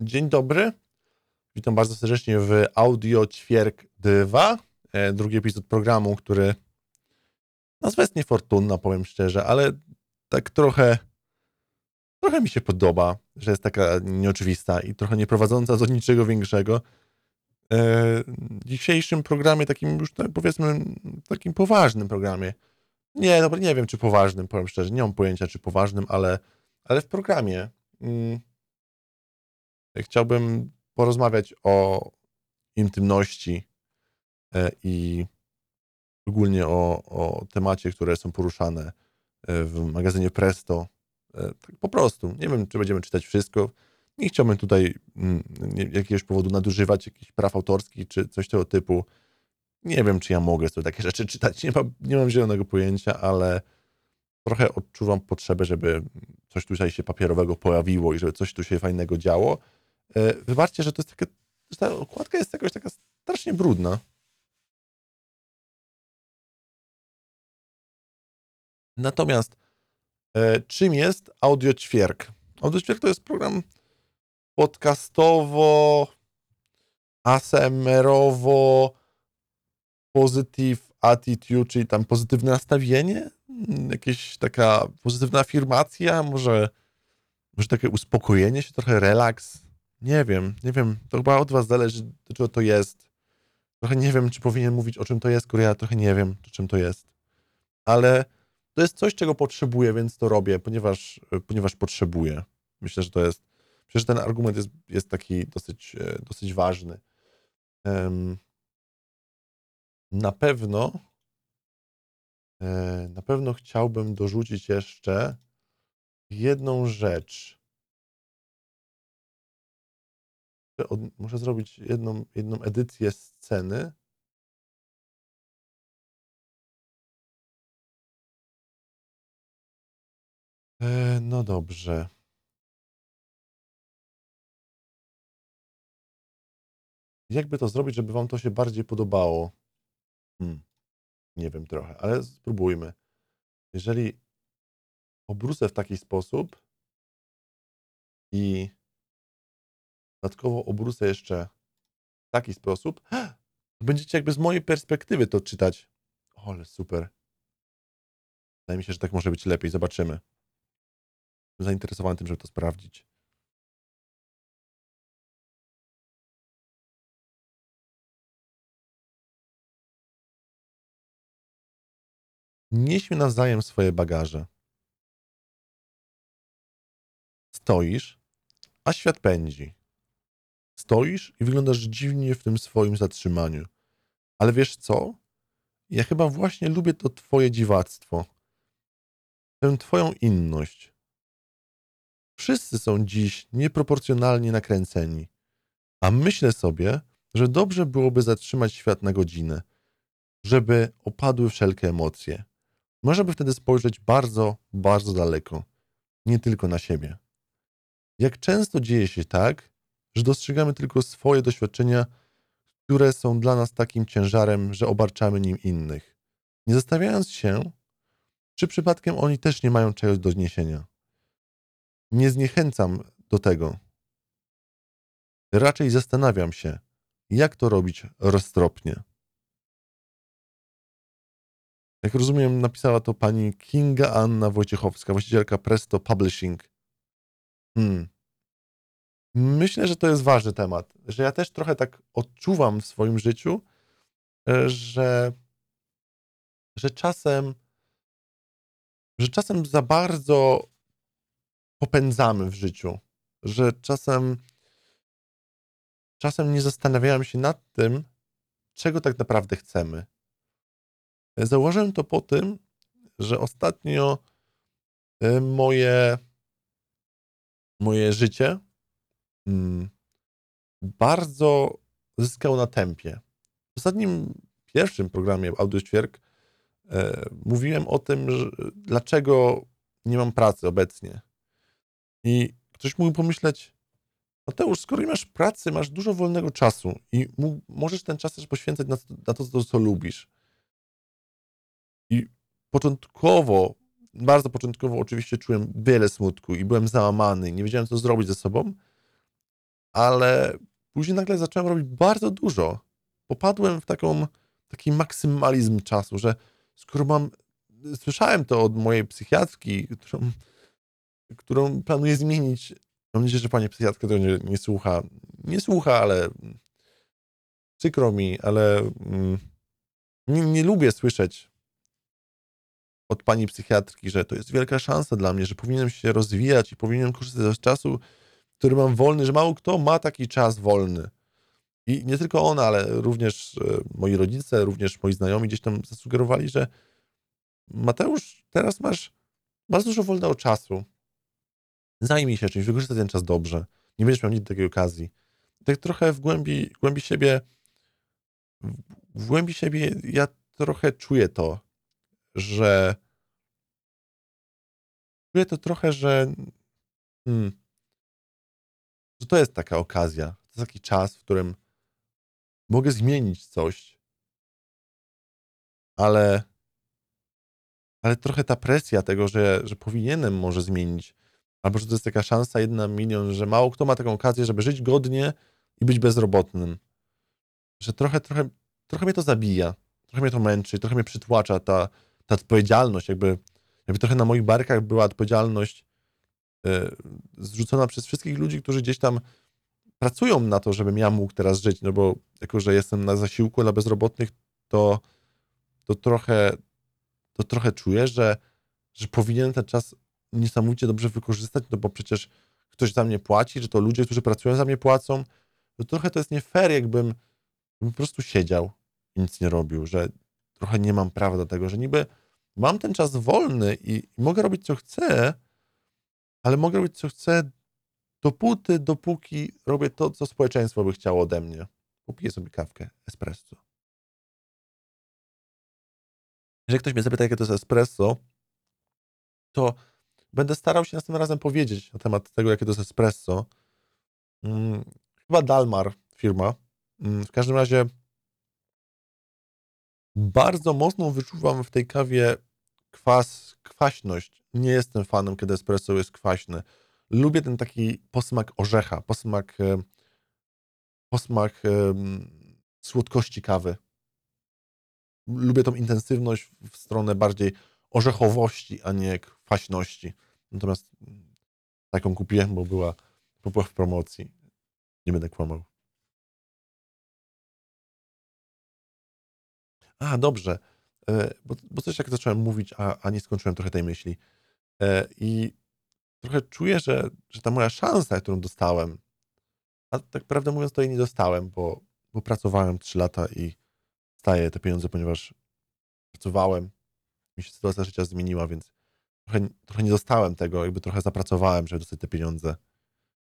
Dzień dobry. Witam bardzo serdecznie w Audio Ćwierk 2. E, drugi epizod programu, który nazwa jest niefortunna, powiem szczerze, ale tak trochę trochę mi się podoba, że jest taka nieoczywista i trochę nie prowadząca do niczego większego. E, w dzisiejszym programie, takim już tak powiedzmy, takim poważnym programie, nie, dobra, nie wiem czy poważnym, powiem szczerze, nie mam pojęcia czy poważnym, ale, ale w programie mm, chciałbym porozmawiać o intymności e, i ogólnie o, o temacie, które są poruszane e, w magazynie Presto. E, tak po prostu. Nie wiem, czy będziemy czytać wszystko. Nie chciałbym tutaj mm, jakiegoś powodu nadużywać jakichś praw autorskich czy coś tego typu. Nie wiem, czy ja mogę sobie takie rzeczy czytać. Nie mam, nie mam zielonego pojęcia, ale trochę odczuwam potrzebę, żeby coś tutaj się papierowego pojawiło i żeby coś tu się fajnego działo. E, wybaczcie, że to jest takie, że ta okładka jest jakoś taka strasznie brudna. Natomiast e, czym jest Audio Ćwierk? Audio Ćwierk to jest program podcastowo, ASMR-owo, positive attitude, czyli tam pozytywne nastawienie, jakieś taka pozytywna afirmacja, może, może takie uspokojenie się, trochę relaks. Nie wiem, nie wiem. To chyba od was zależy, czego to jest. Trochę nie wiem, czy powinien mówić, o czym to jest, skoro ja trochę nie wiem, o czym to jest. Ale to jest coś, czego potrzebuję, więc to robię, ponieważ, ponieważ potrzebuję. Myślę, że to jest. Że ten argument jest, jest taki dosyć, e, dosyć ważny. Na pewno e, na pewno chciałbym dorzucić jeszcze jedną rzecz. Muszę zrobić jedną, jedną edycję sceny. E, no dobrze. Jakby to zrobić, żeby wam to się bardziej podobało? Hmm. Nie wiem trochę, ale spróbujmy. Jeżeli obrócę w taki sposób i dodatkowo obrócę jeszcze w taki sposób, będziecie jakby z mojej perspektywy to czytać. O, ale super. Wydaje mi się, że tak może być lepiej. Zobaczymy. Zainteresowany tym, żeby to sprawdzić. Nieśmy nawzajem swoje bagaże. Stoisz, a świat pędzi. Stoisz i wyglądasz dziwnie w tym swoim zatrzymaniu. Ale wiesz co? Ja chyba właśnie lubię to twoje dziwactwo. Tę twoją inność. Wszyscy są dziś nieproporcjonalnie nakręceni. A myślę sobie, że dobrze byłoby zatrzymać świat na godzinę, żeby opadły wszelkie emocje. Można by wtedy spojrzeć bardzo, bardzo daleko, nie tylko na siebie. Jak często dzieje się tak, że dostrzegamy tylko swoje doświadczenia, które są dla nas takim ciężarem, że obarczamy nim innych, nie zastanawiając się, czy przypadkiem oni też nie mają czegoś do zniesienia. Nie zniechęcam do tego. Raczej zastanawiam się, jak to robić roztropnie. Jak rozumiem, napisała to pani Kinga Anna Wojciechowska, właścicielka Presto Publishing. Hmm. Myślę, że to jest ważny temat, że ja też trochę tak odczuwam w swoim życiu, e, że, że czasem, że czasem za bardzo popędzamy w życiu, że czasem, czasem nie zastanawiałem się nad tym, czego tak naprawdę chcemy. Zauważyłem to po tym, że ostatnio e, moje, moje życie mm, bardzo zyskało na tempie. W ostatnim pierwszym programie Audio Ćwierk e, mówiłem o tym, że, dlaczego nie mam pracy obecnie. I ktoś mógł pomyśleć, Mateusz, skoro nie masz pracy, masz dużo wolnego czasu i możesz ten czas też poświęcać na, na to, co, co lubisz. I początkowo, bardzo początkowo oczywiście czułem wiele smutku i byłem załamany, nie wiedziałem co zrobić ze sobą, ale później nagle zacząłem robić bardzo dużo. Popadłem w taką, taki maksymalizm czasu, że skoro mam, słyszałem to od mojej psychiatrki, którą, którą planuję zmienić. Mam nadzieję, że pani psychiatrka tego nie, nie słucha. Nie słucha, ale przykro mi, ale mm, nie, nie lubię słyszeć od pani psychiatrki, że to jest wielka szansa dla mnie, że powinienem się rozwijać i powinienem korzystać z czasu, który mam wolny, że mało kto ma taki czas wolny. I nie tylko ona, ale również e, moi rodzice, również moi znajomi gdzieś tam zasugerowali, że Mateusz, teraz masz, masz dużo wolnego czasu. Zajmij się czymś, wykorzystaj ten czas dobrze. Nie będziesz miał nigdy takiej okazji. Tak trochę w głębi, w głębi siebie, w głębi siebie ja trochę czuję to, że czuję to trochę, że hmm, że to jest taka okazja, to jest taki czas, w którym mogę zmienić coś, ale ale trochę ta presja tego, że, że powinienem może zmienić, albo że to jest taka szansa jedna milion, że mało kto ma taką okazję, żeby żyć godnie i być bezrobotnym. Że trochę, trochę, trochę mnie to zabija, trochę mnie to męczy, trochę mnie przytłacza ta, ta odpowiedzialność, jakby, jakby trochę na moich barkach była odpowiedzialność zrzucona przez wszystkich ludzi, którzy gdzieś tam pracują na to, żebym ja mógł teraz żyć, no bo jako, że jestem na zasiłku dla bezrobotnych, to, to trochę to trochę czuję, że, że powinienem ten czas niesamowicie dobrze wykorzystać, no bo przecież ktoś za mnie płaci, że to ludzie, którzy pracują za mnie płacą, to trochę to jest nie fair, jakbym, jakbym po prostu siedział i nic nie robił, że trochę nie mam prawa do tego, że niby mam ten czas wolny i, i mogę robić co chcę, ale mogę robić co chcę dopóty, dopóki robię to, co społeczeństwo by chciało ode mnie. Popiję sobie kawkę, espresso. Jeżeli ktoś mnie zapyta, jakie to jest espresso, to będę starał się następnym razem powiedzieć na temat tego, jakie to jest espresso. Hmm, chyba Dalmar firma. Hmm, w każdym razie bardzo mocno wyczuwam w tej kawie kwas, kwaśność. Nie jestem fanem, kiedy espresso jest kwaśny. Lubię ten taki posmak orzecha, posmak, e, posmak um, słodkości kawy. Lubię tą intensywność w stronę bardziej orzechowości, a nie kwaśności. Natomiast taką kupiłem, bo była, w promocji. Nie będę kłamał. A, dobrze. E, bo, bo coś jak zacząłem mówić, a, a nie skończyłem trochę tej myśli. E, I trochę czuję, że, że ta moja szansa, którą dostałem, a tak prawdę mówiąc, to jej nie dostałem, bo, bo pracowałem 3 lata i staję te pieniądze, ponieważ pracowałem, mi się sytuacja życia zmieniła, więc trochę, trochę nie dostałem tego, jakby trochę zapracowałem, żeby dostać te pieniądze,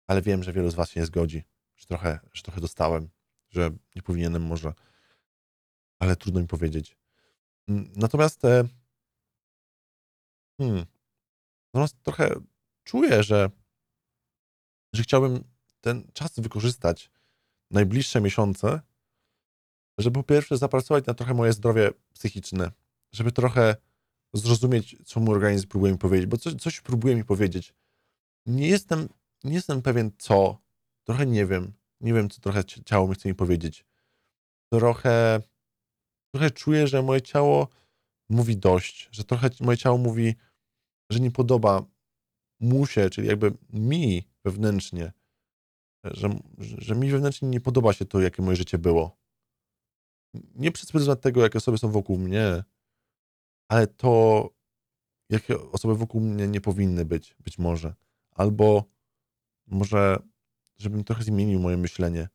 ale wiem, że wielu z was się nie zgodzi, że trochę, że trochę dostałem, że nie powinienem może, ale trudno mi powiedzieć. Natomiast e, hmm, natomiast trochę czuję, że, że chciałbym ten czas wykorzystać, najbliższe miesiące, żeby po pierwsze zapracować na trochę moje zdrowie psychiczne, żeby trochę zrozumieć, co mój organizm próbuje mi powiedzieć, bo coś, coś próbuje mi powiedzieć. Nie jestem, nie jestem pewien co, trochę nie wiem, nie wiem, co trochę ciało mi chce mi powiedzieć. Trochę, trochę czuję, że moje ciało mówi dość, że trochę moje ciało mówi, że nie podoba mu się, czyli jakby mi wewnętrznie, że, że mi wewnętrznie nie podoba się to, jakie moje życie było nie przez pryzmat tego, jakie osoby są wokół mnie, ale to, jakie osoby wokół mnie nie powinny być, być może. Albo może, żebym trochę zmienił moje myślenie,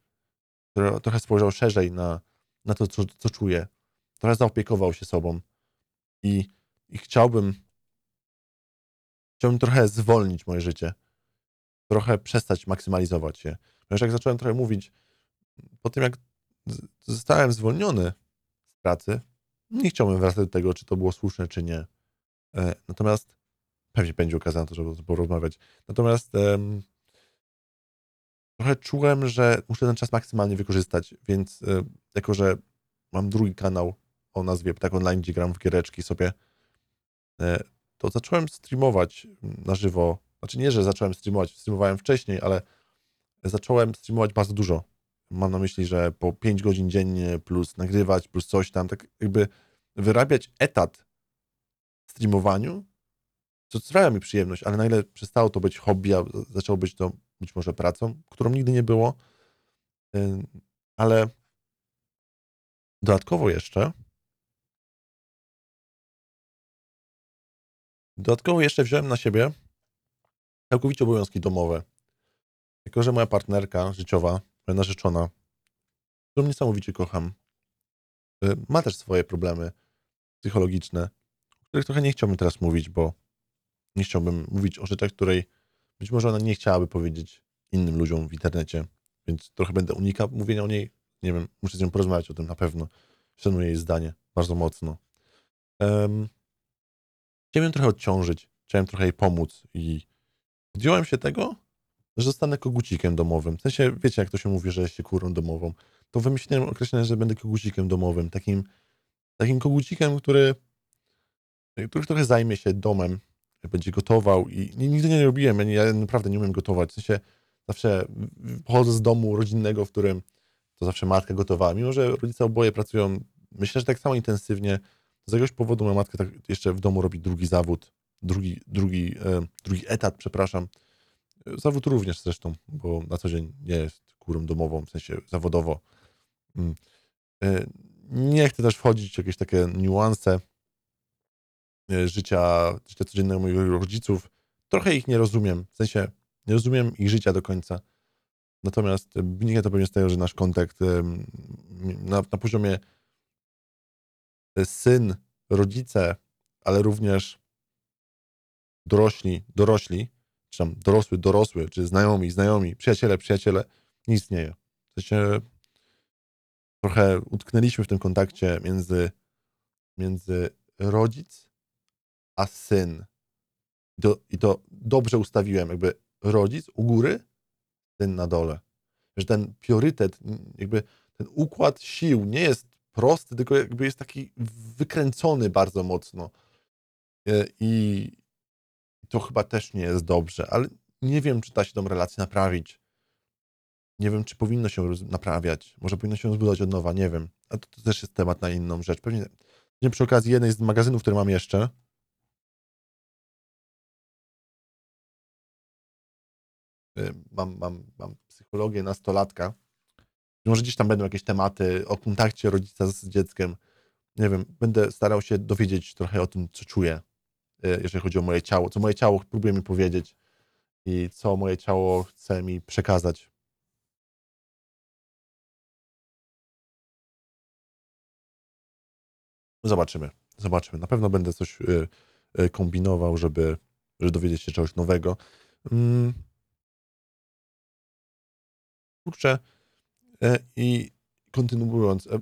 trochę spojrzał szerzej na, na to, co, co czuję, trochę zaopiekował się sobą i, i chciałbym, chciałbym trochę zwolnić moje życie, trochę przestać maksymalizować się. Ponieważ jak zacząłem trochę mówić, po tym jak zostałem zwolniony z pracy. Nie chciałbym wracać do tego, czy to było słuszne, czy nie. E, natomiast pewnie będzie okazja na to, żeby porozmawiać. Natomiast um, trochę czułem, że muszę ten czas maksymalnie wykorzystać, więc e, jako, że mam drugi kanał o nazwie tak online, gdzie gram w giereczki sobie, e, to zacząłem streamować na żywo. Znaczy nie, że zacząłem streamować, streamowałem wcześniej, ale zacząłem streamować bardzo dużo. Mam na myśli, że po 5 godzin dziennie plus nagrywać, plus coś tam, tak jakby wyrabiać etat w streamowaniu, co sprawia mi przyjemność, ale nagle przestało to być hobby, a zaczęło być to być może pracą, którą nigdy nie było. Ale dodatkowo jeszcze dodatkowo jeszcze wziąłem na siebie całkowicie obowiązki domowe. Jako, że moja partnerka życiowa, moja narzeczona, którą niesamowicie kocham, y, ma też swoje problemy psychologiczne, o których trochę nie chciałbym teraz mówić, bo nie chciałbym mówić o rzeczach, której być może ona nie chciałaby powiedzieć innym ludziom w internecie, więc trochę będę unikał mówienia o niej. Nie wiem, muszę z nią porozmawiać o tym na pewno. Szanuję jej zdanie bardzo mocno. Um, chciałem ją trochę odciążyć, chciałem trochę jej pomóc i podjąłem się tego, że zostanę kogucikiem domowym. W sensie, wiecie, jak to się mówi, że jest się kurą domową. To wymyśliłem określenie, że będę kogucikiem domowym. Takim, takim kogucikiem, który, który trochę zajmie się domem, będzie gotował i nigdy nie robiłem, ja, ja naprawdę nie umiem gotować. W sensie zawsze pochodzę z domu rodzinnego, w którym to zawsze matka gotowała. Mimo, że rodzice oboje pracują, myślę, że tak samo intensywnie, z jakiegoś powodu moja matka tak jeszcze w domu robi drugi zawód, drugi, drugi, e, drugi etat, przepraszam. Zawód również zresztą, bo na co dzień nie jest kurą domową, w sensie zawodowo. Mm. E, nie chcę też wchodzić w jakieś takie niuanse e, życia, życia codziennego moich rodziców. Trochę ich nie rozumiem, w sensie nie rozumiem ich życia do końca. Natomiast wynika to pewnie z tego, że nasz kontakt na, na poziomie syn, rodzice, ale również dorośli, dorośli, czy tam dorosły, dorosły, czy znajomi, znajomi, przyjaciele, przyjaciele, nie istnieje. W sensie trochę utknęliśmy w tym kontakcie między, między rodzic a syn. I to, I to dobrze ustawiłem, jakby rodzic u góry, syn na dole. Że ten priorytet, jakby ten układ sił nie jest prosty, tylko jakby jest taki wykręcony bardzo mocno. E, I to chyba też nie jest dobrze, ale nie wiem, czy da się tą relację naprawić. Nie wiem, czy powinno się naprawiać. Może powinno się zbudować od nowa, nie wiem. A to, to też jest temat na inną rzecz. Pewnie, pewnie przy okazji jednej z magazynów, które mam jeszcze, y, mam, mam, mam psychologię nastolatka. Może gdzieś tam będą jakieś tematy o kontakcie rodzica z dzieckiem. Nie wiem, będę starał się dowiedzieć trochę o tym, co czuję, y, jeżeli chodzi o moje ciało, co moje ciało próbuje mi powiedzieć i co moje ciało chce mi przekazać. Zobaczymy, zobaczymy. Na pewno będę coś y, y, kombinował, żeby, żeby dowiedzieć się czegoś nowego. Mm. Kurczę, e, i kontynuując, e,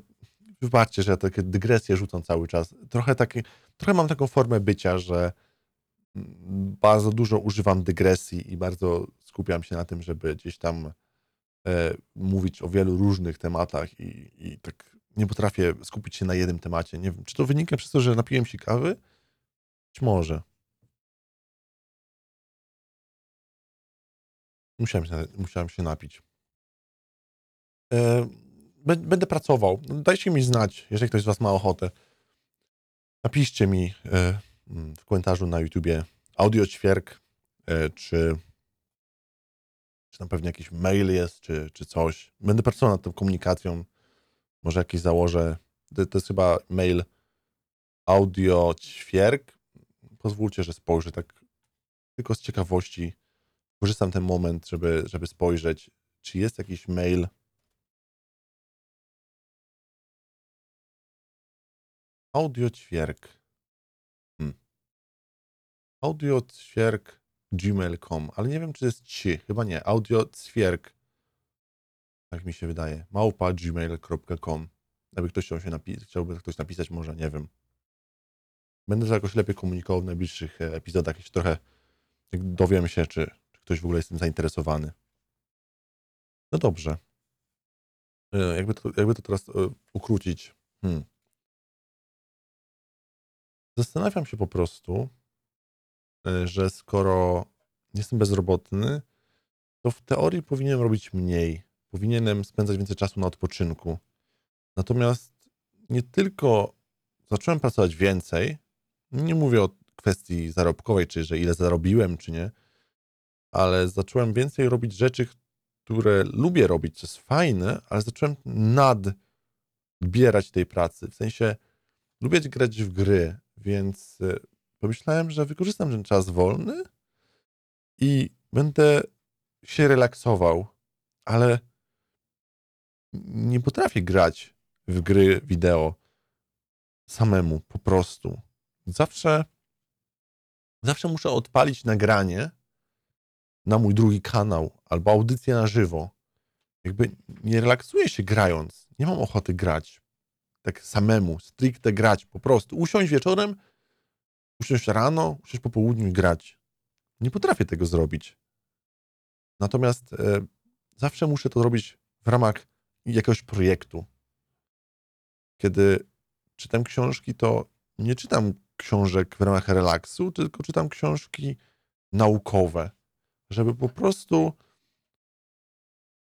wybaczcie, że ja takie dygresje rzucam cały czas. Trochę, takie, trochę mam taką formę bycia, że mm, bardzo dużo używam dygresji i bardzo skupiam się na tym, żeby gdzieś tam e, mówić o wielu różnych tematach i, i tak nie potrafię skupić się na jednym temacie. Nie wiem, czy to wynika przez to, że napiłem się kawy? Być może. Musiałem się, musiałem się napić. E, będę pracował. Dajcie mi znać, jeżeli ktoś z Was ma ochotę. Napiszcie mi e, w komentarzu na YouTubie audio ćwierk, e, czy, czy tam pewnie jakiś mail jest, czy, czy coś. Będę pracował nad tą komunikacją. Może jakiś założę. To, to jest chyba mail audio ćwierk. Pozwólcie, że spojrzę tak tylko z ciekawości. Korzystam ten moment, żeby, żeby spojrzeć, czy jest jakiś mail. Audio ćwierk. Hmm. Audio ćwierk gmail.com, ale nie wiem, czy jest ci. Chyba nie. Audio ćwierk tak mi się wydaje. Małpa gmail.com. Jakby ktoś chciał się napisać, chciałby ktoś napisać, może nie wiem. Będę to jakoś lepiej komunikował w najbliższych e, epizodach, jeśli trochę dowiem się, czy, czy ktoś w ogóle jest tym zainteresowany. No dobrze. E, jakby to, jakby to teraz e, ukrócić. Hmm. Zastanawiam się po prostu, że skoro jestem bezrobotny, to w teorii powinienem robić mniej. Powinienem spędzać więcej czasu na odpoczynku. Natomiast nie tylko zacząłem pracować więcej, nie mówię o kwestii zarobkowej, czy że ile zarobiłem, czy nie, ale zacząłem więcej robić rzeczy, które lubię robić, co jest fajne, ale zacząłem nadbierać tej pracy. W sensie lubię grać w gry, więc e, pomyślałem, że wykorzystam ten czas wolny i będę się relaksował, ale nie potrafię grać w gry wideo samemu, po prostu. Zawsze, zawsze muszę odpalić nagranie na mój drugi kanał albo audycję na żywo. Jakby nie relaksuję się grając. Nie mam ochoty grać tak samemu, stricte grać, po prostu. Usiąść wieczorem, usiąść rano, usiąść po południu i grać. Nie potrafię tego zrobić. Natomiast e, zawsze muszę to robić w ramach jakiegoś projektu. Kiedy czytam książki, to nie czytam książek w ramach relaksu, tylko czytam książki naukowe, żeby po prostu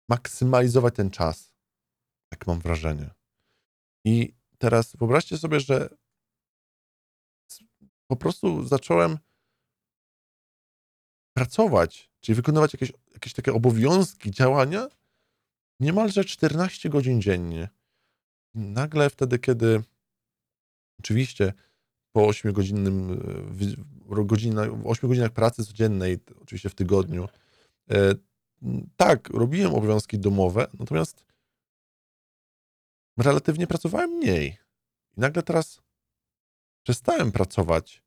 maksymalizować ten czas. Tak mam wrażenie. I teraz wyobraźcie sobie, że po prostu zacząłem pracować, czyli wykonywać jakieś, jakieś takie obowiązki, działania niemalże 14 godzin dziennie. Nagle wtedy, kiedy oczywiście po 8-godzinnym godzinach, 8 godzinach pracy codziennej, oczywiście w tygodniu, e, tak, robiłem obowiązki domowe, natomiast relatywnie pracowałem mniej. I nagle teraz przestałem pracować,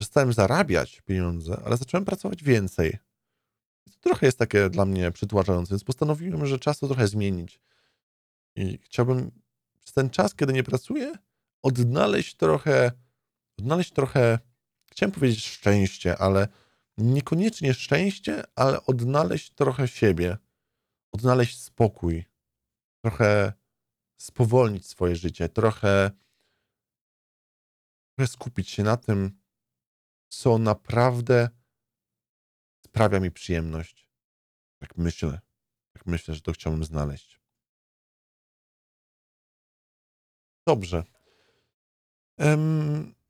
przestałem zarabiać pieniądze, ale zacząłem pracować więcej. To trochę jest takie dla mnie przytłaczające, więc postanowiłem, że czas to trochę zmienić. I chciałbym przez ten czas, kiedy nie pracuję, odnaleźć trochę, odnaleźć trochę, chciałem powiedzieć szczęście, ale niekoniecznie szczęście, ale odnaleźć trochę siebie, odnaleźć spokój, trochę spowolnić swoje życie, trochę, trochę skupić się na tym, co naprawdę sprawia mi przyjemność. Tak myślę. Tak myślę, że to chciałbym znaleźć. Dobrze.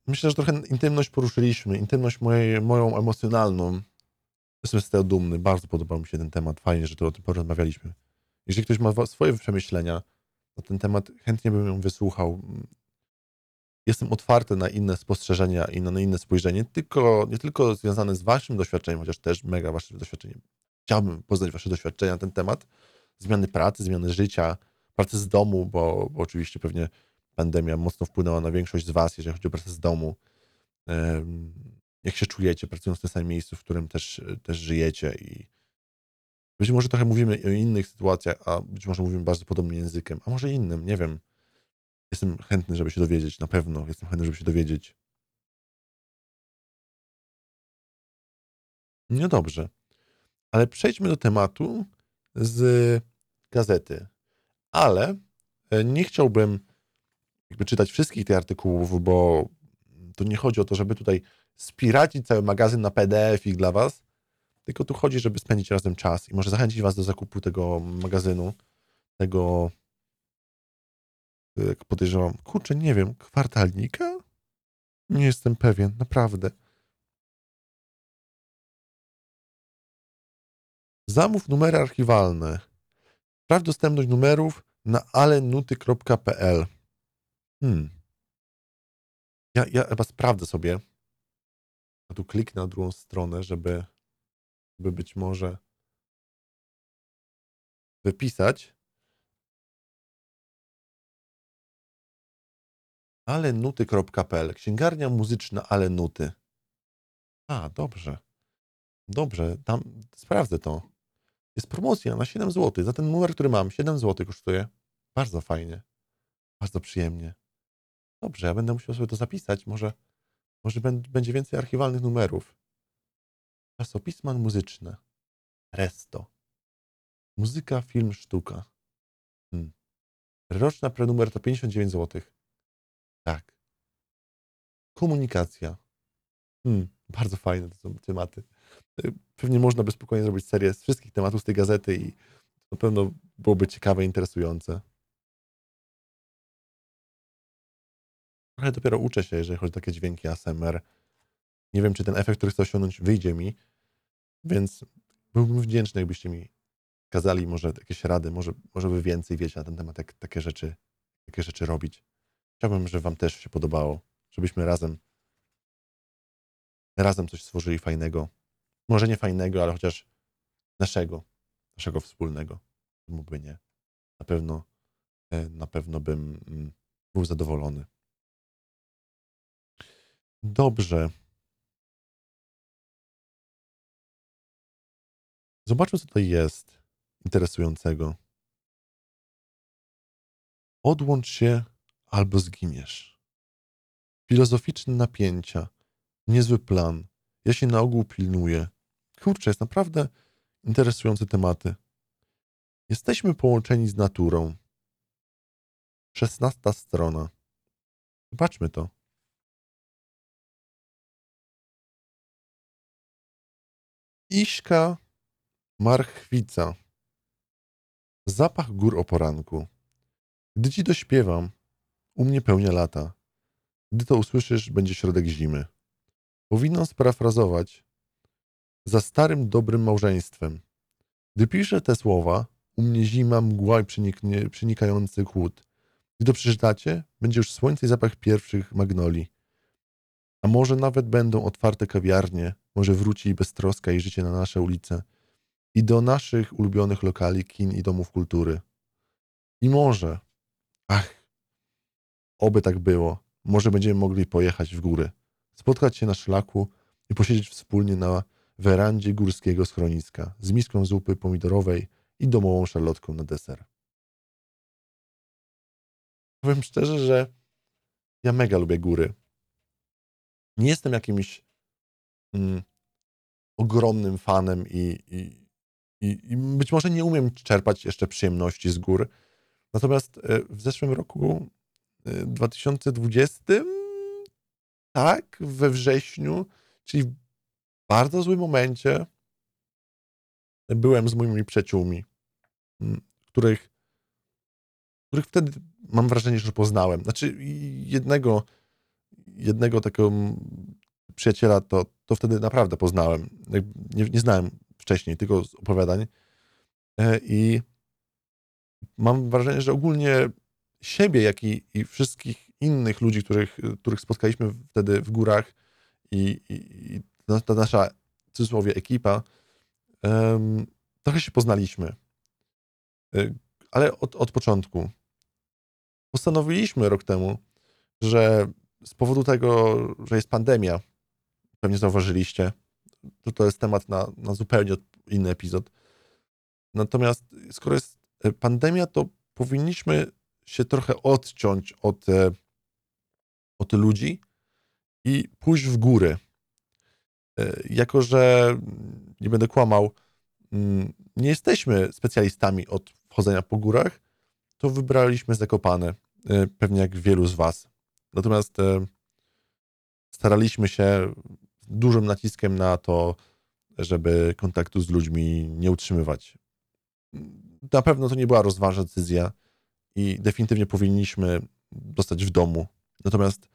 myślę, że trochę intymność poruszyliśmy. Intymność mojej, moją emocjonalną. Jestem z tego dumny. Bardzo podobał mi się ten temat. Fajnie, że to o tym porozmawialiśmy. Jeżeli ktoś ma swoje przemyślenia na ten temat, chętnie bym ją wysłuchał. Jestem otwarty na inne spostrzeżenia i na inne spojrzenie, tylko, nie tylko związane z waszym doświadczeniem, chociaż też mega waszym doświadczeniem. Chciałbym poznać wasze doświadczenia na ten temat. Zmiany pracy, zmiany życia, pracy z domu, bo, bo oczywiście pewnie pandemia mocno wpłynęła na większość z Was, jeżeli chodzi o pracę z domu. Jak się czujecie, pracując w tym samym miejscu, w którym też, też żyjecie i być może trochę mówimy o innych sytuacjach, a być może mówimy bardzo podobnym językiem, a może innym, nie wiem. Jestem chętny, żeby się dowiedzieć, na pewno jestem chętny, żeby się dowiedzieć. No dobrze, ale przejdźmy do tematu z gazety. Ale e, nie chciałbym jakby czytać wszystkich tych artykułów, bo to nie chodzi o to, żeby tutaj spiracić cały magazyn na PDF ich dla was, tylko tu chodzi, żeby spędzić razem czas i może zachęcić was do zakupu tego magazynu, tego jak podejrzewam, kurczę, nie wiem, kwartalnika? Nie jestem pewien, naprawdę. Zamów numery archiwalne. Sprawdź dostępność numerów na alenuty.pl. Hmm. Ja, ja chyba sprawdzę sobie. A tu kliknę na drugą stronę, żeby, żeby być może wypisać. alenuty.pl Księgarnia muzyczna Ale Nuty. A, dobrze. Dobrze, tam sprawdzę to. Jest promocja na 7 zł. Za ten numer, który mam, 7 zł kosztuje. Bardzo fajnie. Bardzo przyjemnie. Dobrze, ja będę musiał sobie to zapisać. Może, może będzie więcej archiwalnych numerów. Czasopisma muzyczne. Resto. Muzyka, film, sztuka. Hmm. Roczna prenumer to 59 zł. Tak. Komunikacja. Hmm. Bardzo fajne to są tematy. Y, pewnie można by spokojnie zrobić serię z wszystkich tematów z tej gazety i na pewno byłoby ciekawe, interesujące. Trochę dopiero uczę się, jeżeli chodzi o takie dźwięki ASMR. Nie wiem, czy ten efekt, który chcę osiągnąć, wyjdzie mi, więc byłbym wdzięczny, jakbyście mi kazali może jakieś rady, może, może wy więcej wiecie na ten temat, jak takie rzeczy, takie rzeczy robić. Chciałbym, żeby wam też się podobało, żebyśmy razem razem coś stworzyli fajnego. Może nie fajnego, ale chociaż naszego, naszego wspólnego. Mógłby nie. Na pewno, e, na pewno bym mm, był zadowolony. Dobrze. Zobaczmy, co tutaj jest interesującego. Odłącz się albo zginiesz. Filozoficzne napięcia, niezły plan. Ja się na ogół pilnuję. Kurczę, jest naprawdę interesujące tematy. Jesteśmy połączeni z naturą. Szesnasta strona. Zobaczmy to. Iśka marchwica. Zapach gór o poranku. Gdy ci dośpiewam, u mnie pełnia lata. Gdy to usłyszysz, będzie środek zimy. Powinnam sparafrazować za starym, dobrym małżeństwem. Gdy piszę te słowa, u mnie zima, mgła i przenikający chłód. Gdy to przeczytacie, będzie już słońce i zapach pierwszych magnoli. A może nawet będą otwarte kawiarnie, może wróci beztroska i życie na nasze ulice i do naszych ulubionych lokali, kin i domów kultury. I może, ach, oby tak było, może będziemy mogli pojechać w góry, spotkać się na szlaku i posiedzieć wspólnie na werandzie górskiego schroniska z miską zupy pomidorowej i domową szarlotką na deser. Powiem szczerze, że ja mega lubię góry. Nie jestem jakimś mm, ogromnym fanem i, i, i, i, być może nie umiem czerpać jeszcze przyjemności z gór. Natomiast e, w zeszłym roku 2020, e, tak, we wrześniu, czyli w bardzo złym momencie, byłem z moimi przyjaciółmi, których, których wtedy mam wrażenie, że poznałem. Znaczy, jednego, jednego takiego przyjaciela to, to wtedy naprawdę poznałem. Nie, nie znałem wcześniej, tylko z opowiadań. E, I mam wrażenie, że ogólnie siebie, jak i, i wszystkich innych ludzi, których, których spotkaliśmy wtedy w górach i, i, i ta nasza, w cudzysłowie, ekipa, um, trochę się poznaliśmy. E, ale od, od początku. Postanowiliśmy rok temu, że z powodu tego, że jest pandemia, pewnie zauważyliście, to, to jest temat na, na zupełnie inny epizod. Natomiast skoro jest e, pandemia, to powinniśmy się trochę odciąć od, e, od ludzi i pójść w góry. E, jako, że nie będę kłamał, mm, nie jesteśmy specjalistami od wchodzenia po górach, to wybraliśmy Zakopane, pewnie jak wielu z Was. Natomiast staraliśmy się dużym naciskiem na to, żeby kontaktu z ludźmi nie utrzymywać. Na pewno to nie była rozważna decyzja i definitywnie powinniśmy zostać w domu. Natomiast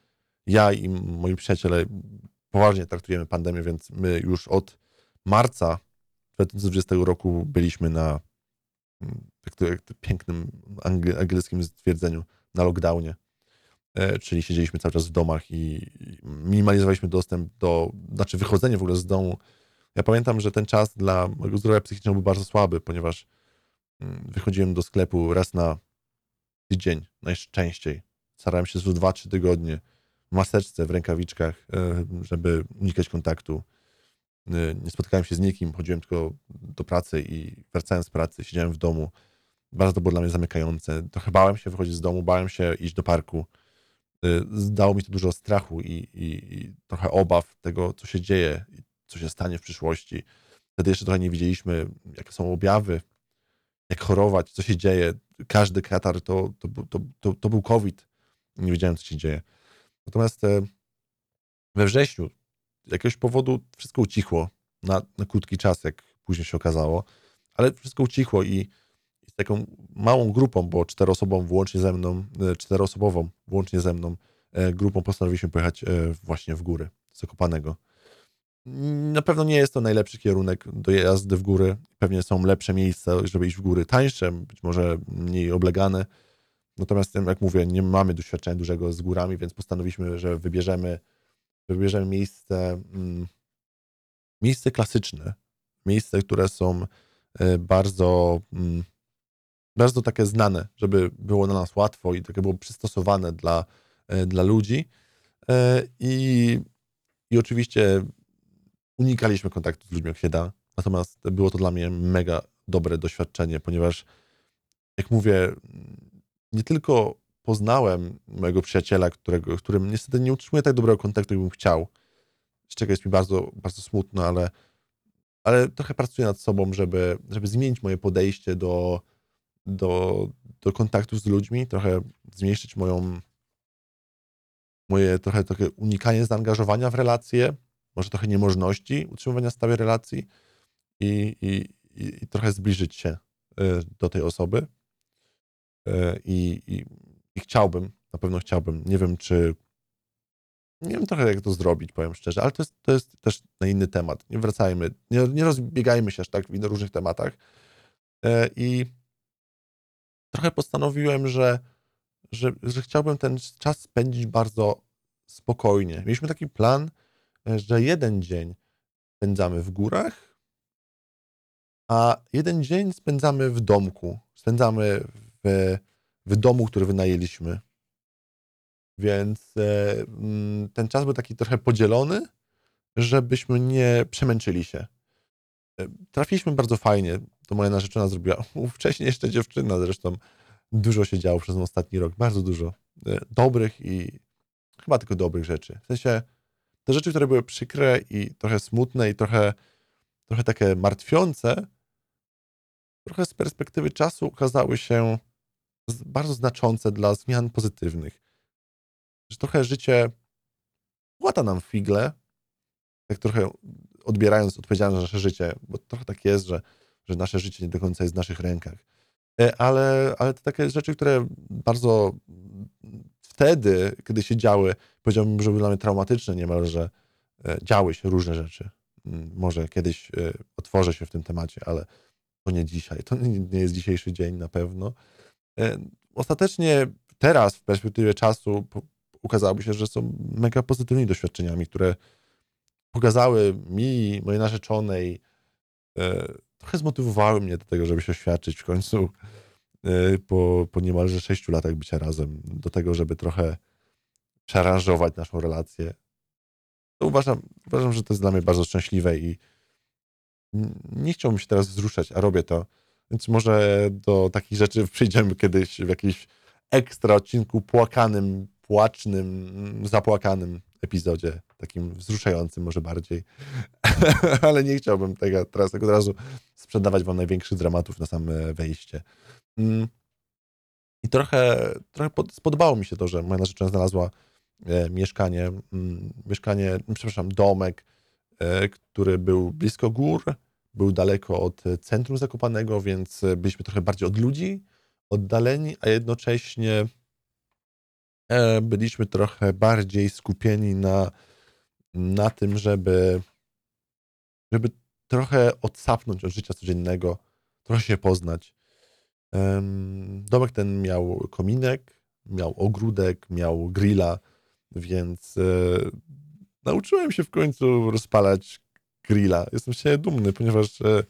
ja i moi przyjaciele poważnie traktujemy pandemię, więc my już od marca 2020 roku byliśmy na jak to, pięknym angielskim stwierdzeniu, na lockdownie. E, czyli siedzieliśmy cały czas w domach i minimalizowaliśmy dostęp do, znaczy wychodzenie w ogóle z domu. Ja pamiętam, że ten czas dla mojego zdrowia psychicznego był bardzo słaby, ponieważ mm, wychodziłem do sklepu raz na tydzień, najczęściej. Starałem się co dwa, trzy tygodnie w maseczce, w rękawiczkach, e, żeby unikać kontaktu. E, nie spotykałem się z nikim, chodziłem tylko do pracy i wracałem z pracy, siedziałem w domu. Bardzo to było dla mnie zamykające. Trochę bałem się wychodzić z domu, bałem się iść do parku zdało mi to dużo strachu i, i, i, trochę obaw tego, co się dzieje, co się stanie w przyszłości. Wtedy jeszcze trochę nie wiedzieliśmy, jakie są objawy, jak chorować, co się dzieje. Każdy katar to, to, to, to, to był COVID. Nie wiedziałem, co się dzieje. Natomiast e, we wrześniu z jakiegoś powodu wszystko ucichło. na, na krótki czas, jak później się okazało, ale wszystko ucichło i, taką małą grupą, bo czteroosobową włącznie ze mną, e, czteroosobową włącznie ze mną e, grupą postanowiliśmy pojechać właśnie w góry Zakopanego. Na pewno nie jest to najlepszy kierunek do jazdy w góry. Pewnie są lepsze miejsca, żeby iść w góry, tańsze, być może mniej oblegane. Natomiast, jak mówię, nie mamy doświadczenia dużego z górami, więc postanowiliśmy, że wybierzemy, wybierzemy miejsce, mm, miejsce klasyczne, miejsce, które są e, bardzo, mm, bardzo takie znane, żeby było dla nas łatwo i takie było przystosowane dla, e, dla ludzi. E, I, I oczywiście unikaliśmy kontaktu z ludźmi, jak się da. Natomiast było to dla mnie mega dobre doświadczenie, ponieważ, jak mówię, nie tylko poznałem mojego przyjaciela, którego, którym niestety nie utrzymuję tak dobrego kontaktu, jakbym chciał, z czego jest mi bardzo, bardzo smutno, ale, ale trochę pracuję nad sobą, żeby, żeby zmienić moje podejście do, do, do kontaktu z ludźmi, trochę zmniejszyć moją, moje trochę takie unikanie zaangażowania w relacje, może trochę niemożności utrzymywania stałej relacji i, i, i, trochę zbliżyć się y, do tej osoby. Y, I, i, I chciałbym, na pewno chciałbym, nie wiem czy, nie wiem trochę jak to zrobić, powiem szczerze, ale to jest, to jest też na inny temat. Nie wracajmy, nie, nie rozbiegajmy się aż tak w różnych tematach. Y, I trochę postanowiłem, że, że, że chciałbym ten czas spędzić bardzo spokojnie. Mieliśmy taki plan, że jeden dzień spędzamy w górach, a jeden dzień spędzamy w domku. Spędzamy w, w domu, który wynajęliśmy. Więc e, mm, ten czas był taki trochę podzielony, żebyśmy nie przemęczyli się. E, trafiliśmy bardzo fajnie. To moja narzeczona zrobiła. Wcześniej jeszcze dziewczyna zresztą. Dużo się działo przez ostatni rok. Bardzo dużo. E, dobrych i chyba tylko dobrych rzeczy. W sensie te rzeczy, które były przykre i trochę smutne i trochę, trochę takie martwiące, trochę z perspektywy czasu okazały się bardzo znaczące dla zmian pozytywnych. Że trochę życie łata nam figle, tak trochę odbierając odpowiedzialność za nasze życie, bo trochę tak jest, że, że nasze życie nie do końca jest w naszych rękach. E, ale, ale to takie rzeczy, które bardzo wtedy, kiedy się działy, powiedziałbym, że były dla mnie traumatyczne niemalże, e, działy się różne rzeczy. Mm, może kiedyś e, otworzę się w tym temacie, ale to nie dzisiaj. To nie jest dzisiejszy dzień na pewno. Ostatecznie teraz, w perspektywie czasu, ukazałoby się, że są mega pozytywnymi doświadczeniami, które pokazały mi, mojej narzeczonej, trochę zmotywowały mnie do tego, żeby się oświadczyć w końcu po, po niemalże sześciu latach bycia razem, do tego, żeby trochę przearanżować naszą relację. To uważam, uważam, że to jest dla mnie bardzo szczęśliwe i nie chciałbym się teraz wzruszać, a robię to. Więc może do takich rzeczy przyjdziemy kiedyś w jakimś ekstra odcinku płakanym, płacznym, zapłakanym epizodzie, takim wzruszającym może bardziej. Ale nie chciałbym tego teraz tego od razu sprzedawać wam największych dramatów na same wejście. Mm. I trochę, trochę spodobało mi się to, że moja narzeczona znalazła e, mieszkanie, mm, mieszkanie, przepraszam, domek, e, który był blisko gór, był daleko od centrum Zakopanego, więc byliśmy trochę bardziej od ludzi, oddaleni, a jednocześnie e, byliśmy trochę bardziej skupieni na, na tym, żeby, żeby trochę odsapnąć od życia codziennego, trochę się poznać. Domek ten miał kominek, miał ogródek, miał grilla, więc e, nauczyłem się w końcu rozpalać grilla. Jestem się dumny, ponieważ e,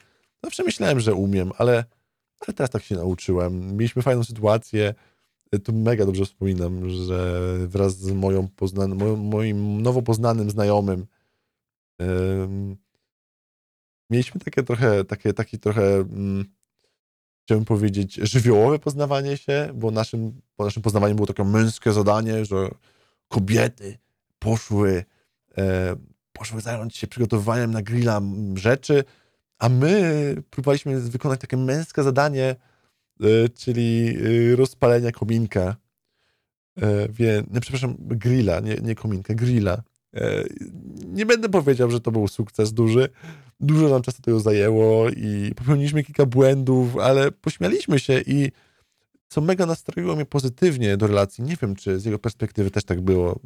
zawsze myślałem, że umiem, ale, ale teraz tak się nauczyłem. Mieliśmy fajną sytuację. To mega dobrze wspominam, że wraz z moją poznan- moim, nowo poznanym znajomym mieliśmy takie trochę, takie, taki trochę mm, chciałbym powiedzieć, żywiołowe poznawanie się, bo naszym, naszym poznawaniem było takie męskie zadanie, że kobiety poszły, e, poszły zająć się przygotowywaniem na grilla rzeczy, a my próbowaliśmy wykonać takie męskie zadanie, czyli e, rozpalenia kominka. E, wie, nie, przepraszam, grilla, nie, nie kominka, grilla. E, nie będę powiedział, że to był sukces duży. Dużo nam czasu tego zajęło i popełniliśmy kilka błędów, ale pośmialiśmy się i co mega nastroiło mnie pozytywnie do relacji. Nie wiem, czy z jego perspektywy też tak było.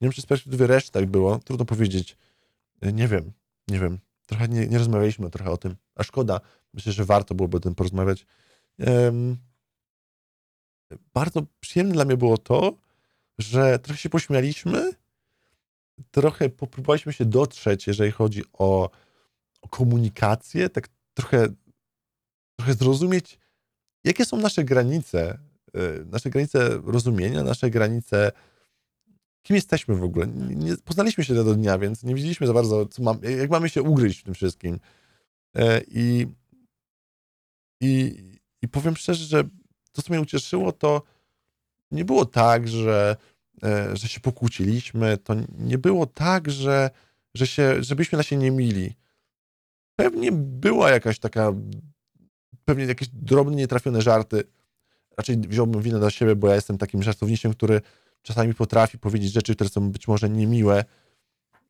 Nie wiem, czy z perspektywy reszty tak było. Trudno powiedzieć. E, nie wiem, nie wiem. Trochę nie, nie rozmawialiśmy trochę o tym, a szkoda. Myślę, że warto byłoby o tym porozmawiać. Bardzo przyjemne dla mnie było to, że trochę się pośmialiśmy, trochę popróbowaliśmy się dotrzeć, jeżeli chodzi o, o komunikację, tak trochę, trochę zrozumieć, jakie są nasze granice, y, nasze granice rozumienia, nasze granice, kim jesteśmy w ogóle. Nie, poznaliśmy się tego dnia, więc nie wiedzieliśmy za bardzo, mam, jak mamy się ugryźć w tym wszystkim. E, I, i, I powiem szczerze, że to, co mnie ucieszyło, to nie było tak, że, e, że się pokłóciliśmy, to nie było tak, że, że się, żebyśmy na się nie mili. Pewnie była jakaś taka, pewnie jakieś drobne, nietrafione żarty. Raczej wziąłbym winę na siebie, bo ja jestem takim żartownikiem, który czasami potrafi powiedzieć rzeczy, które są być może niemiłe,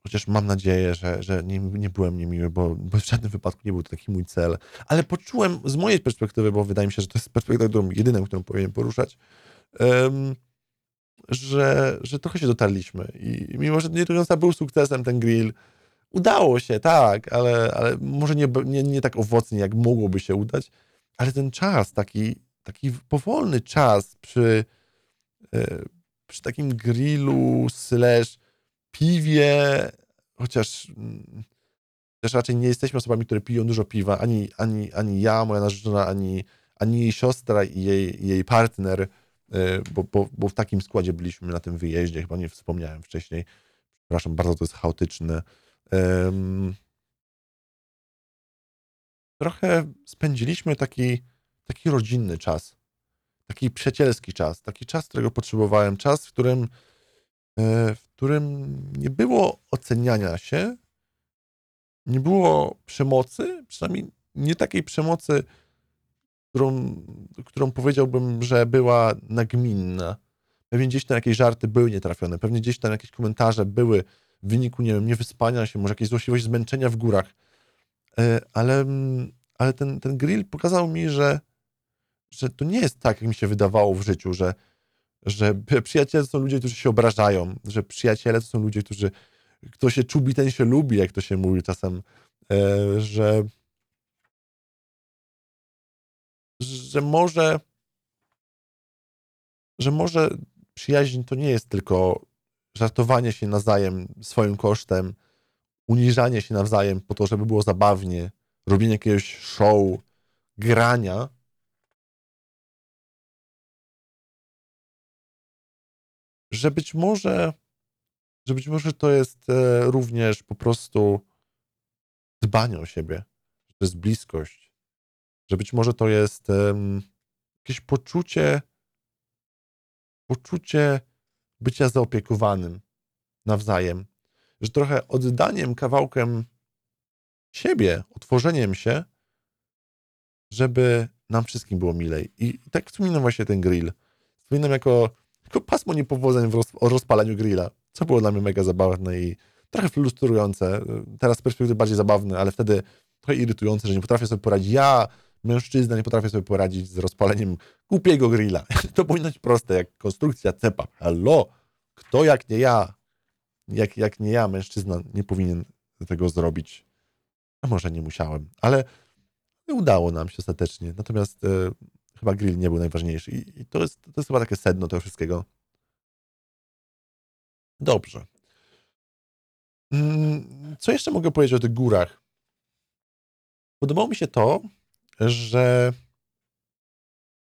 chociaż mam nadzieję, że, że nie, nie byłem niemiły, bo, bo w żadnym wypadku nie był to taki mój cel. Ale poczułem z mojej perspektywy, bo wydaje mi się, że to jest perspektywa, którą, jedyną, którą powinienem poruszać, um, że, że trochę się dotarliśmy. I mimo, że nie do końca był sukcesem ten grill, udało się, tak, ale, ale może nie, nie, nie tak owocnie, jak mogłoby się udać, ale ten czas, taki, taki powolny czas przy, e, przy takim grillu slash piwie, chociaż, też raczej nie jesteśmy osobami, które piją dużo piwa, ani, ani, ani ja, moja narzeczona, ani, ani jej siostra i jej, jej partner, e, bo, bo, bo w takim składzie byliśmy na tym wyjeździe, chyba nie wspomniałem wcześniej. Przepraszam, bardzo to jest chaotyczne. Um, trochę spędziliśmy taki, taki rodzinny czas, taki przyjacielski czas, taki czas, którego potrzebowałem, czas, w którym w którym nie było oceniania się, nie było przemocy, przynajmniej nie takiej przemocy, którą, którą powiedziałbym, że była nagminna. Pewnie gdzieś tam jakieś żarty były nietrafione, pewnie gdzieś tam jakieś komentarze były w wyniku, nie wiem, niewyspania się, może jakieś złośliwość zmęczenia w górach. E, ale, ale ten, ten grill pokazał mi, że, że to nie jest tak, jak mi się wydawało w życiu, że że przyjaciele to są ludzie, którzy się obrażają, że przyjaciele to są ludzie, którzy kto się czubi, ten się lubi, jak to się mówi czasem, e, że że może że może przyjaźń to nie jest tylko żartowanie się nawzajem swoim kosztem, uniżanie się nawzajem po to, żeby było zabawnie, robienie jakiegoś show, grania, że być może, że być może to jest e, również po prostu dbanie o siebie, że to jest bliskość, że być może to jest jakieś poczucie, poczucie bycia zaopiekowanym nawzajem, że trochę oddaniem kawałkiem siebie, otworzeniem się, żeby nam wszystkim było milej. I tak wspominam właśnie ten grill. Wspominam jako tylko pasmo niepowodzeń w roz, o rozpalaniu grilla, co było dla mnie mega zabawne i trochę frustrujące. Teraz z perspektywy bardziej zabawne, ale wtedy trochę irytujące, że nie potrafię sobie poradzić. Ja, mężczyzna, nie potrafię sobie poradzić z rozpaleniem głupiego grilla. To powinno być proste, jak konstrukcja cepa. Hallo, kto jak nie ja, jak, jak nie ja, mężczyzna, nie powinien tego zrobić. A może nie musiałem, ale udało nam się ostatecznie. Natomiast e, chyba grill nie był najważniejszy. I, i to, jest, to jest chyba takie sedno tego wszystkiego. Dobrze. Mm, co jeszcze mogę powiedzieć o tych górach? Podobało mi się to, że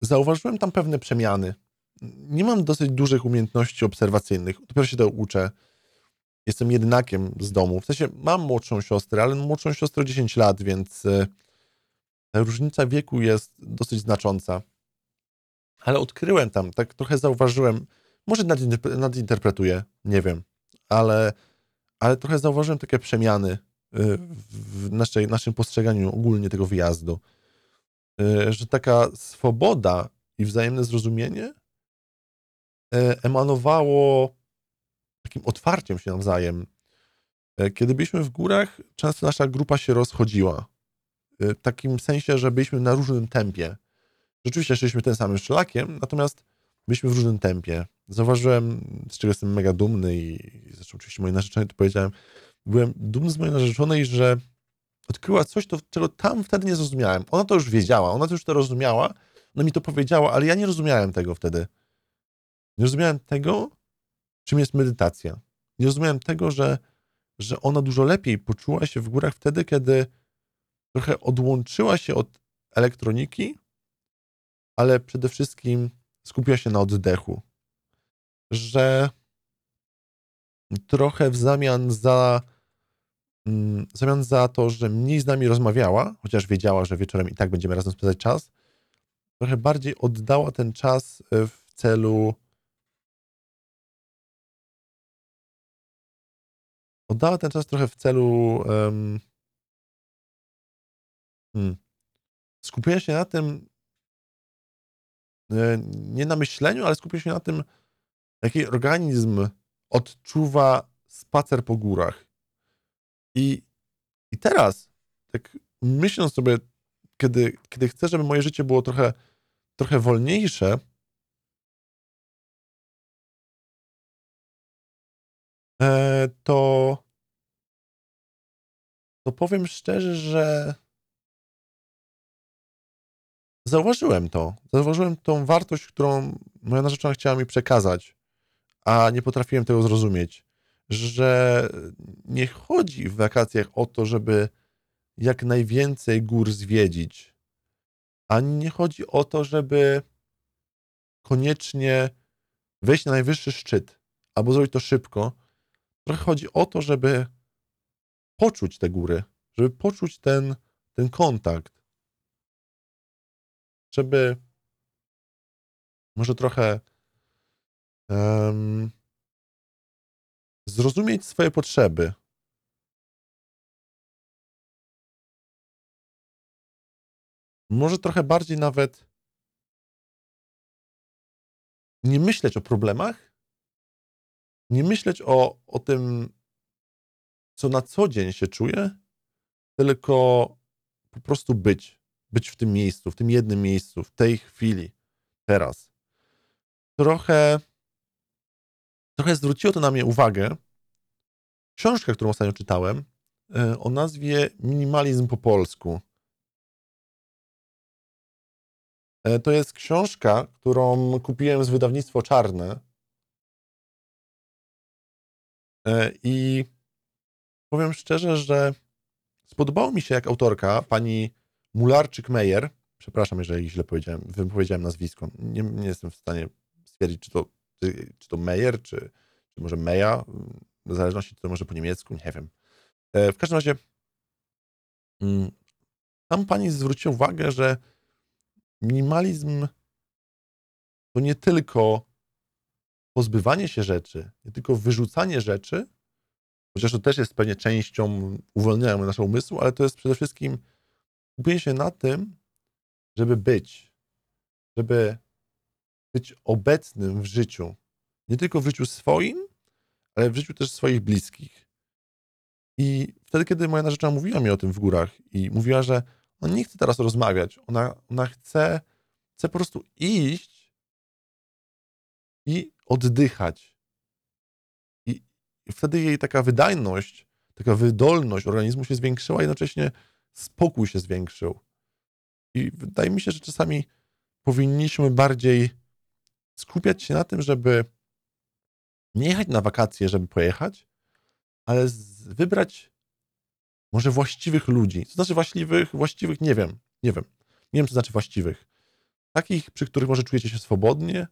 zauważyłem tam pewne przemiany. Nie mam dosyć dużych umiejętności obserwacyjnych. Dopiero się to uczę. Jestem jednakiem z domu. W sensie mam młodszą siostrę, ale młodszą siostrę 10 lat, więc e, różnica wieku jest dosyć znacząca. Ale odkryłem tam, tak trochę zauważyłem, może nadinterpretuję, nie wiem, ale, ale trochę zauważyłem takie przemiany y, w naszej, naszym postrzeganiu ogólnie tego wyjazdu. Y, że taka swoboda i wzajemne zrozumienie y, emanowało takim otwarciem się nawzajem, kiedy byliśmy w górach, często nasza grupa się rozchodziła. W takim sensie, że byliśmy na różnym tempie. Rzeczywiście szliśmy tym samym szlakiem, natomiast byliśmy w różnym tempie. Zauważyłem, z czego jestem mega dumny i zresztą oczywiście mojej narzeczonej to powiedziałem, byłem dumny z mojej narzeczonej, że odkryła coś, to, czego tam wtedy nie zrozumiałem. Ona to już wiedziała, ona to już to rozumiała, ona mi to powiedziała, ale ja nie rozumiałem tego wtedy. Nie rozumiałem tego, czym jest medytacja. Nie rozumiałem tego, że, że ona dużo lepiej poczuła się w górach wtedy, kiedy trochę odłączyła się od elektroniki, ale przede wszystkim skupiła się na oddechu. Że trochę w zamian za mm, w zamian za to, że mniej z nami rozmawiała, chociaż wiedziała, że wieczorem i tak będziemy razem spędzać czas, trochę bardziej oddała ten czas e, w celu oddała ten czas trochę w celu um, hmm, się na tym, e, nie na myśleniu, ale skupienia się na tym, jaki organizm odczuwa spacer po górach. I, i teraz, tak myśląc sobie, kiedy, kiedy chcę, żeby moje życie było trochę, trochę wolniejsze, e, to, to powiem szczerze, że zauważyłem to. Zauważyłem tą wartość, którą moja narzeczona chciała mi przekazać, a nie potrafiłem tego zrozumieć. Że nie chodzi w wakacjach o to, żeby jak najwięcej gór zwiedzić, ani nie chodzi o to, żeby koniecznie wejść na najwyższy szczyt albo zrobić to szybko. Trochę chodzi o to, żeby poczuć te góry, żeby poczuć ten, ten kontakt, żeby może trochę um, zrozumieć swoje potrzeby. Może trochę bardziej nawet nie myśleć o problemach, nie myśleć o, o tym, co na co dzień się czuję, tylko po prostu być. Być w tym miejscu, w tym jednym miejscu, w tej chwili, teraz. Trochę, trochę zwróciło to na mnie uwagę. Książka, którą ostatnio czytałem, e, o nazwie Minimalizm po polsku. E, to jest książka, którą kupiłem z wydawnictwo Czarne. E, I powiem szczerze, że spodobało mi się jak autorka, pani Mularczyk-Meyer, przepraszam, jeżeli źle powiedziałem, wypowiedziałem nazwisko, nie, nie jestem w stanie stwierdzić, czy to, czy, czy to Meyer, czy, czy może Meja, w zależności, czy to może po niemiecku, nie wiem. E, w każdym razie mm, tam pani zwróciła uwagę, że minimalizm to nie tylko pozbywanie się rzeczy, nie tylko wyrzucanie rzeczy, chociaż to też jest pewnie częścią uwolnienia naszego umysłu, ale to jest przede wszystkim skupienie się na tym, żeby być, żeby być obecnym w życiu. Nie tylko w życiu swoim, ale w życiu też swoich bliskich. I wtedy, kiedy moja narzeczona mówiła mi o tym w górach i mówiła, że ona nie chce teraz rozmawiać, ona, ona chce, chce po prostu iść i oddychać. I, wtedy jej taka wydajność, taka wydolność organizmu się zwiększyła, jednocześnie spokój się zwiększył. I wydaje mi się, że czasami powinniśmy bardziej skupiać się na tym, żeby nie jechać na wakacje, żeby pojechać, ale wybrać może właściwych ludzi. Co znaczy właściwych? Właściwych nie wiem. Nie wiem. Nie wiem, co znaczy właściwych. Takich, przy których może czujecie się swobodnie,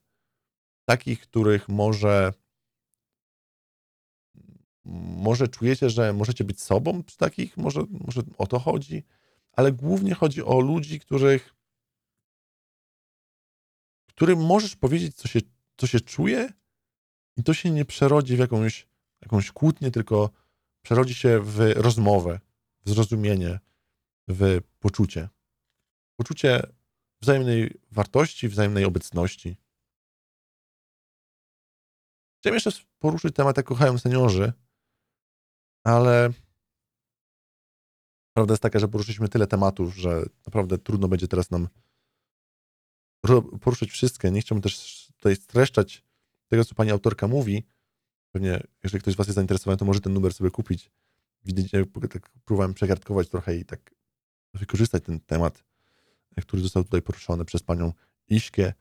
takich, których może może czujecie, że możecie być sobą przy takich, może, może o to chodzi, ale głównie chodzi o ludzi, których którym możesz powiedzieć, co się, co się czuje i to się nie przerodzi w jakąś, jakąś kłótnię, tylko przerodzi się w rozmowę, w zrozumienie, w poczucie. Poczucie wzajemnej wartości, wzajemnej obecności. Chciałem jeszcze poruszyć temat, jak kochają seniorzy, ale prawda jest taka, że poruszyliśmy tyle tematów, że naprawdę trudno będzie teraz nam poruszyć wszystkie. Nie chciałbym też tutaj streszczać tego, co pani autorka mówi. Pewnie, jeżeli ktoś z was jest zainteresowany, to może ten numer sobie kupić. Widzicie, tak próbowałem przekartkować trochę i tak wykorzystać ten temat, który został tutaj poruszony przez panią Iśkę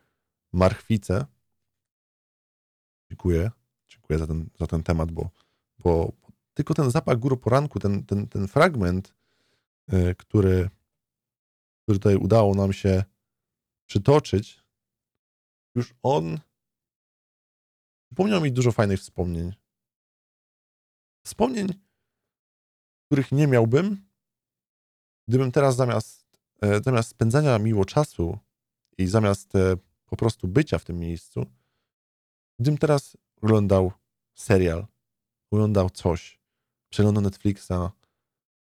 Marchwicę. Dziękuję. Dziękuję za ten, za ten temat, bo, bo tylko ten zapach góry poranku, ten, ten, ten fragment, y, który, który tutaj udało nam się przytoczyć, już on przypomniał mi dużo fajnych wspomnień. Wspomnień, których nie miałbym, gdybym teraz zamiast, e, zamiast spędzania miło czasu i zamiast e, po prostu bycia w tym miejscu, gdybym teraz oglądał serial, oglądał coś, przeglądał Netflixa,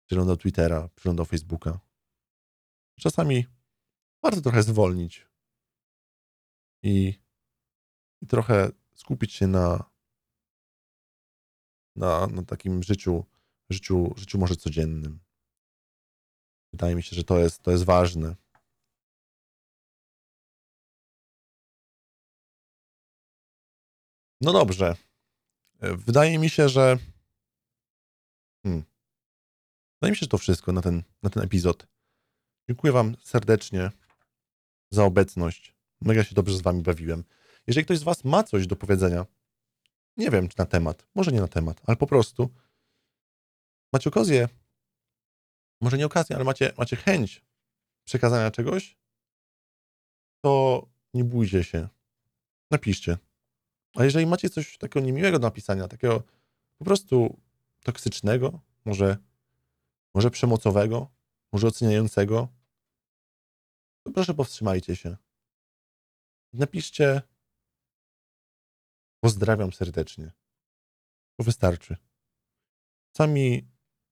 przeglądał Twittera, przeglądał Facebooka. Czasami warto trochę zwolnić i, i trochę skupić się na, na, na takim życiu, życiu, życiu może codziennym. Wydaje mi się, że to jest, to jest ważne. No dobrze. E, Wydaje mi się, że. Hmm. Wydaje mi się, że to wszystko na ten, na ten epizod. Dziękuję Wam serdecznie za obecność. Mega się dobrze z Wami bawiłem. Jeżeli ktoś z Was ma coś do powiedzenia, nie wiem czy na temat, może nie na temat, ale po prostu macie okazję, może nie okazję, ale macie, macie chęć przekazania czegoś, to nie bójcie się. Napiszcie. A jeżeli macie coś takiego niemiłego do napisania, takiego po prostu toksycznego, może, może przemocowego, może oceniającego, to proszę powstrzymajcie się. Napiszcie pozdrawiam serdecznie. To wystarczy. Sami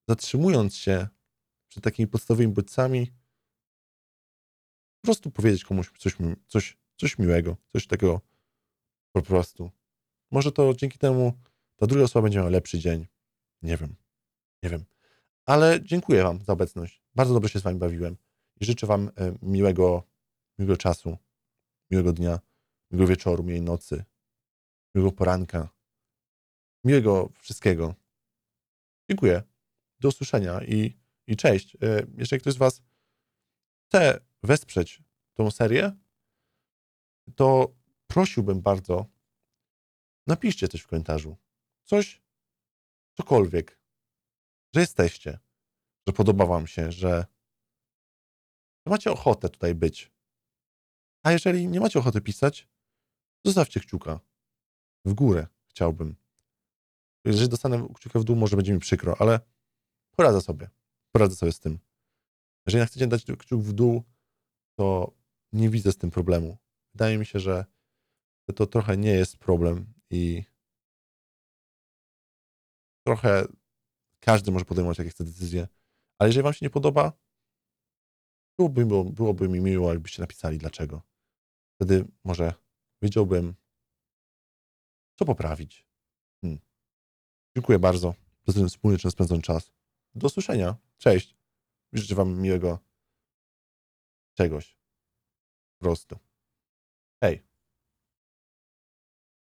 zatrzymując się przed takimi podstawowymi bodźcami, po prostu powiedzieć komuś coś, coś, coś miłego, coś takiego po prostu. Może to dzięki temu ta druga osoba będzie miała lepszy dzień. Nie wiem. Nie wiem. Ale dziękuję Wam za obecność. Bardzo dobrze się z Wami bawiłem i życzę Wam e, miłego, miłego czasu, miłego dnia, miłego wieczoru, miłej nocy, miłego poranka, miłego wszystkiego. Dziękuję. Do usłyszenia i, i cześć. E, Jeżeli ktoś z Was chce wesprzeć tą serię, to prosiłbym bardzo, napiszcie coś w komentarzu. Coś, cokolwiek, że jesteście, że podoba Wam się, że, macie ochotę tutaj być. A jeżeli nie macie ochoty pisać, zostawcie kciuka w górę, chciałbym. Jeżeli dostanę kciuka w dół, może będzie mi przykro, ale poradzę sobie. Poradzę sobie z tym. Jeżeli chcecie dać kciuk w dół, to nie widzę z tym problemu. Wydaje mi się, że to trochę nie jest problem i trochę każdy może podejmować jakie chce decyzje, ale jeżeli wam się nie podoba, byłoby, byłoby mi miło, jakbyście napisali dlaczego. Wtedy może wiedziałbym, co poprawić. Hmm. Dziękuję bardzo za ten wspólny czas spędzony czas. Do usłyszenia. Cześć. Życzę wam miłego czegoś. Po prostu. Hej.